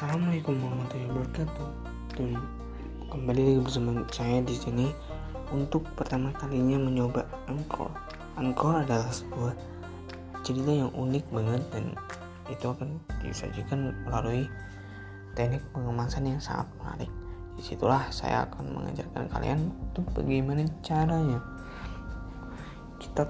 Assalamualaikum warahmatullahi wabarakatuh. Dan kembali lagi bersama saya di sini untuk pertama kalinya mencoba angkor. Angkor adalah sebuah cerita yang unik banget dan itu akan disajikan melalui teknik pengemasan yang sangat menarik. Di situlah saya akan mengajarkan kalian untuk bagaimana caranya kita